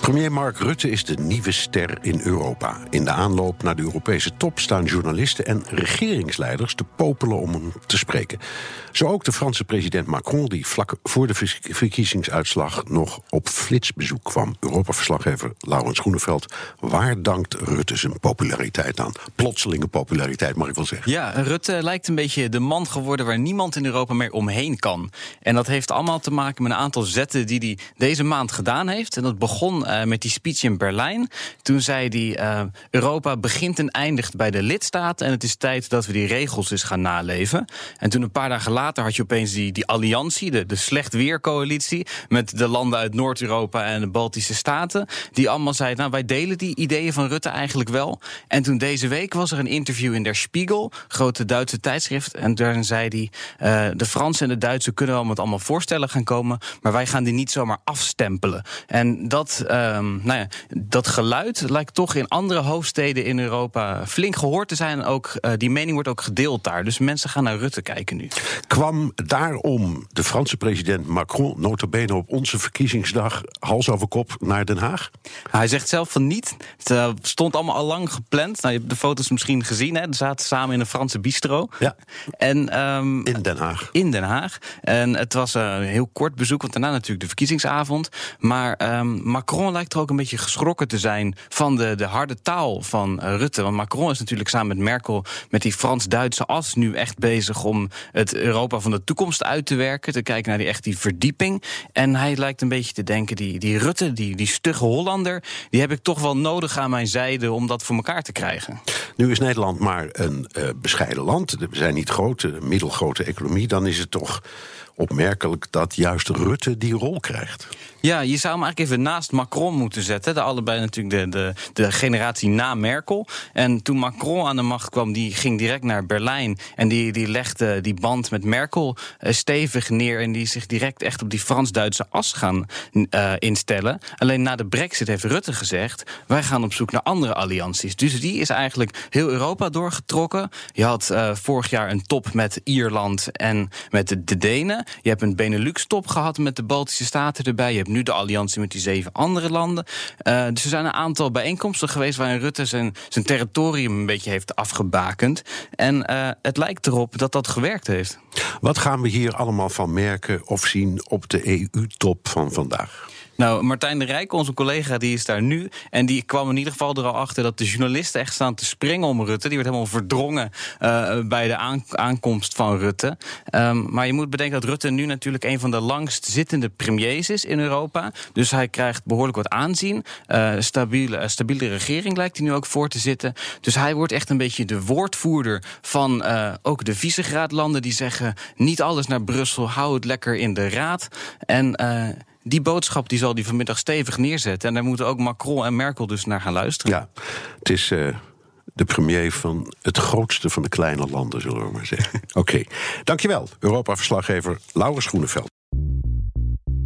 Premier Mark Rutte is de nieuwe ster in Europa. In de aanloop naar de Europese top staan journalisten en regeringsleiders te popelen om hem te spreken. Zo ook de Franse president Macron, die vlak voor de verkiezingsuitslag nog op flitsbezoek kwam. Europa-verslaggever Laurens Groeneveld. Waar dankt Rutte zijn populariteit aan? Plotselinge populariteit, mag ik wel zeggen. Ja, Rutte lijkt een beetje de man geworden waar niemand in Europa meer omheen kan. En dat heeft allemaal te maken met een aantal zetten die hij deze maand gedaan heeft. En dat begon uh, met die speech in Berlijn. Toen zei hij: uh, Europa begint en eindigt bij de lidstaten. En het is tijd dat we die regels eens gaan naleven. En toen een paar dagen later had je opeens die, die alliantie, de, de slecht weercoalitie. Met de landen uit Noord-Europa en de Baltische Staten. Die allemaal zeiden: Nou, wij delen die ideeën van Rutte eigenlijk wel. En toen deze week was er een interview in Der Spiegel, grote Duitse tijdschrift. En daarin zei hij: uh, De Fransen en de Duitsers kunnen wel met allemaal voorstellen gaan komen. Maar wij gaan die niet zomaar afstempelen. En dat. Um, nou ja, dat geluid lijkt toch in andere hoofdsteden in Europa flink gehoord te zijn. Ook, uh, die mening wordt ook gedeeld daar. Dus mensen gaan naar Rutte kijken nu. Kwam daarom de Franse president Macron notabene op onze verkiezingsdag hals over kop naar Den Haag? Hij zegt zelf van niet. Het uh, stond allemaal al lang gepland. Nou, je hebt de foto's misschien gezien. Hè? Ze zaten samen in een Franse bistro. Ja. En, um, in Den Haag. In Den Haag. En het was een heel kort bezoek, want daarna natuurlijk de verkiezingsavond. Maar um, Macron lijkt er ook een beetje geschrokken te zijn van de, de harde taal van uh, Rutte. Want Macron is natuurlijk samen met Merkel met die Frans-Duitse as nu echt bezig om het Europa van de toekomst uit te werken. Te kijken naar die echt die verdieping. En hij lijkt een beetje te denken, die, die Rutte, die, die stugge Hollander, die heb ik toch wel nodig aan mijn zijde om dat voor elkaar te krijgen. Nu is Nederland maar een uh, bescheiden land. We zijn niet groot, een middelgrote economie. Dan is het toch opmerkelijk dat juist Rutte die rol krijgt. Ja, je zou hem eigenlijk even naast Macron moeten zetten. De allebei natuurlijk de, de, de generatie na Merkel. En toen Macron aan de macht kwam, die ging direct naar Berlijn. En die, die legde die band met Merkel uh, stevig neer. En die zich direct echt op die Frans-Duitse as gaan uh, instellen. Alleen na de brexit heeft Rutte gezegd... wij gaan op zoek naar andere allianties. Dus die is eigenlijk heel Europa doorgetrokken. Je had uh, vorig jaar een top met Ierland en met de Denen. Je hebt een Benelux-top gehad met de Baltische Staten erbij. Je hebt nu de alliantie met die zeven andere landen. Uh, dus er zijn een aantal bijeenkomsten geweest waarin Rutte zijn, zijn territorium een beetje heeft afgebakend. En uh, het lijkt erop dat dat gewerkt heeft. Wat gaan we hier allemaal van merken of zien op de EU-top van vandaag? Nou, Martijn de Rijk, onze collega, die is daar nu. En die kwam in ieder geval er al achter dat de journalisten echt staan te springen om Rutte. Die werd helemaal verdrongen uh, bij de aan aankomst van Rutte. Um, maar je moet bedenken dat Rutte nu natuurlijk een van de langst zittende premiers is in Europa. Dus hij krijgt behoorlijk wat aanzien. Uh, stabiele, stabiele regering lijkt hij nu ook voor te zitten. Dus hij wordt echt een beetje de woordvoerder van ook de Visegraadlanden. Die zeggen niet alles naar Brussel, hou het lekker in de raad. En die boodschap die zal die vanmiddag stevig neerzetten. En daar moeten ook Macron en Merkel dus naar gaan luisteren. Ja, het is uh, de premier van het grootste van de kleine landen, zullen we maar zeggen. Oké, okay. dankjewel, Europa-verslaggever Laurens Groeneveld.